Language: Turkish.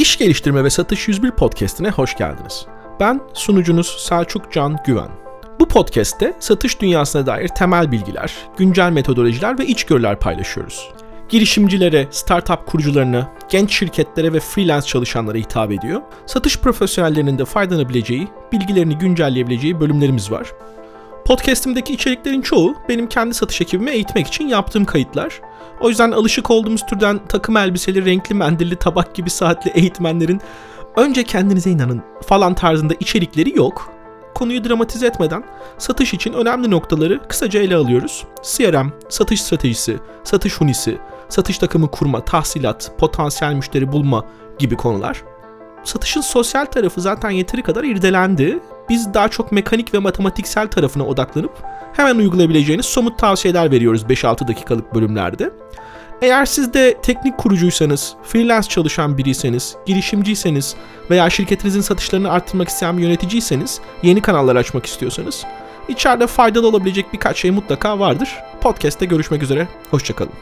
İş Geliştirme ve Satış 101 podcastine hoş geldiniz. Ben sunucunuz Selçuk Can Güven. Bu podcast'te satış dünyasına dair temel bilgiler, güncel metodolojiler ve içgörüler paylaşıyoruz. Girişimcilere, startup kurucularına, genç şirketlere ve freelance çalışanlara hitap ediyor. Satış profesyonellerinin de faydalanabileceği, bilgilerini güncelleyebileceği bölümlerimiz var. Podcast'imdeki içeriklerin çoğu benim kendi satış ekibimi eğitmek için yaptığım kayıtlar. O yüzden alışık olduğumuz türden takım elbiseli, renkli mendilli, tabak gibi saatli eğitmenlerin önce kendinize inanın falan tarzında içerikleri yok. Konuyu dramatize etmeden satış için önemli noktaları kısaca ele alıyoruz. CRM, satış stratejisi, satış hunisi, satış takımı kurma, tahsilat, potansiyel müşteri bulma gibi konular. Satışın sosyal tarafı zaten yeteri kadar irdelendi. Biz daha çok mekanik ve matematiksel tarafına odaklanıp hemen uygulayabileceğiniz somut tavsiyeler veriyoruz 5-6 dakikalık bölümlerde. Eğer siz de teknik kurucuysanız, freelance çalışan biriyseniz, girişimciyseniz veya şirketinizin satışlarını arttırmak isteyen bir yöneticiyseniz, yeni kanallar açmak istiyorsanız, içeride faydalı olabilecek birkaç şey mutlaka vardır. Podcast'te görüşmek üzere, hoşçakalın.